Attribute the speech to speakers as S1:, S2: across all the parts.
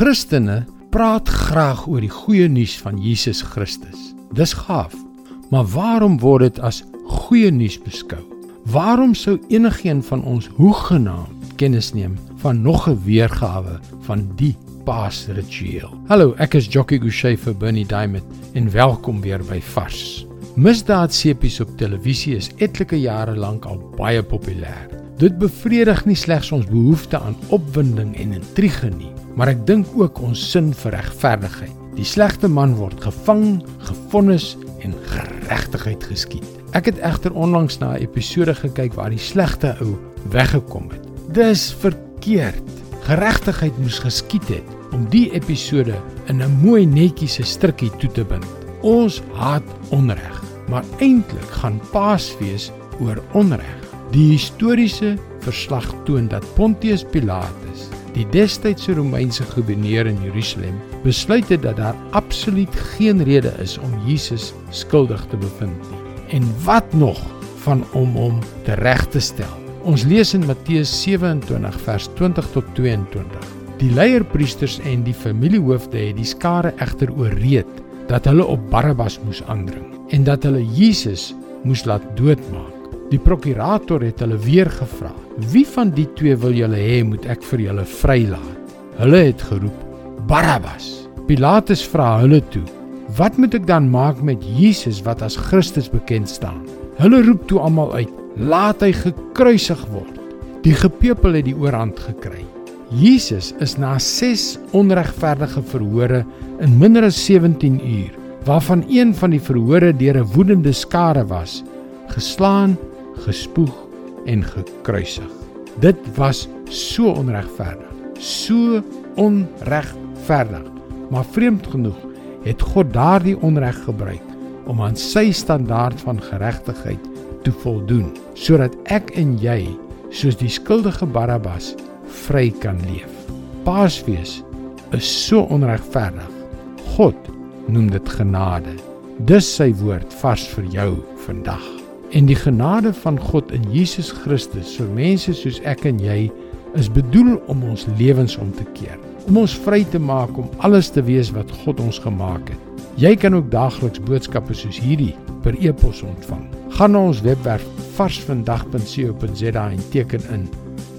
S1: Christene praat graag oor die goeie nuus van Jesus Christus. Dis gaaf. Maar waarom word dit as goeie nuus beskou? Waarom sou enigiemand van ons hoegenaamd kennis neem van nog 'n weergawe van die Paasritueel? Hallo, ek is Jockey Gouchee vir Bernie Diamond en welkom weer by Vars. Misdaadsepies op televisie is etlike jare lank al baie populêr. Dit bevredig nie slegs ons behoefte aan opwinding en intrige nie, maar ek dink ook ons sin vir regverdigheid. Die slegte man word gevang, gefonnis en geregtigheid geskied. Ek het egter onlangs na 'n episode gekyk waar die slegte ou weggekom het. Dis verkeerd. Geregtigheid moes geskied het om die episode in 'n mooi netjiese strikkie toe te bind. Ons haat onreg, maar eintlik gaan Paasfees oor onreg. Die historiese verslag toon dat Pontius Pilatus die destydse Romeinse goewerneur in Jerusalem besluit het dat daar absoluut geen rede is om Jesus skuldig te bevind nie. En wat nog van om hom te reg te stel? Ons lees in Matteus 27 vers 20 tot 22. Die leierpriesters en die familiehoofde het die skare egter ooreed dat hulle op Barabbas moes aandring en dat hulle Jesus moes laat doodmaak. Die prokurator het hulle weer gevra: "Wie van die twee wil julle hê moet ek vir julle vrylaat?" Hulle het geroep: "Barabbas." Pilatus vra hulle toe: "Wat moet ek dan maak met Jesus wat as Christus bekend staan?" Hulle roep toe almal uit: "Laat hy gekruisig word." Die gepeupel het die oorhand gekry. Jesus is na 6 onregverdige verhore in minder as 17 uur, waarvan een van die verhore deur 'n woedende skare was, geslaan gespoeg en gekruisig. Dit was so onregverdig, so onregverdig. Maar vreemd genoeg het God daardie onreg gebruik om aan sy standaard van geregtigheid te voldoen, sodat ek en jy, soos die skuldige Barabbas, vry kan leef. Paasfees is so onregverdig. God noem dit genade. Dis sy woord vars vir jou vandag. En die genade van God in Jesus Christus vir mense soos ek en jy is bedoel om ons lewens om te keer, om ons vry te maak om alles te wees wat God ons gemaak het. Jy kan ook daagliks boodskappe soos hierdie per e-pos ontvang. Gaan na ons webwerf varsvandag.co.za en teken in.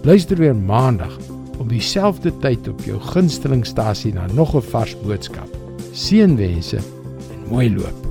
S1: Luister weer maandag op dieselfde tyd op jou gunstelingstasie na nog 'n vars boodskap. Seënwense en mooi loop.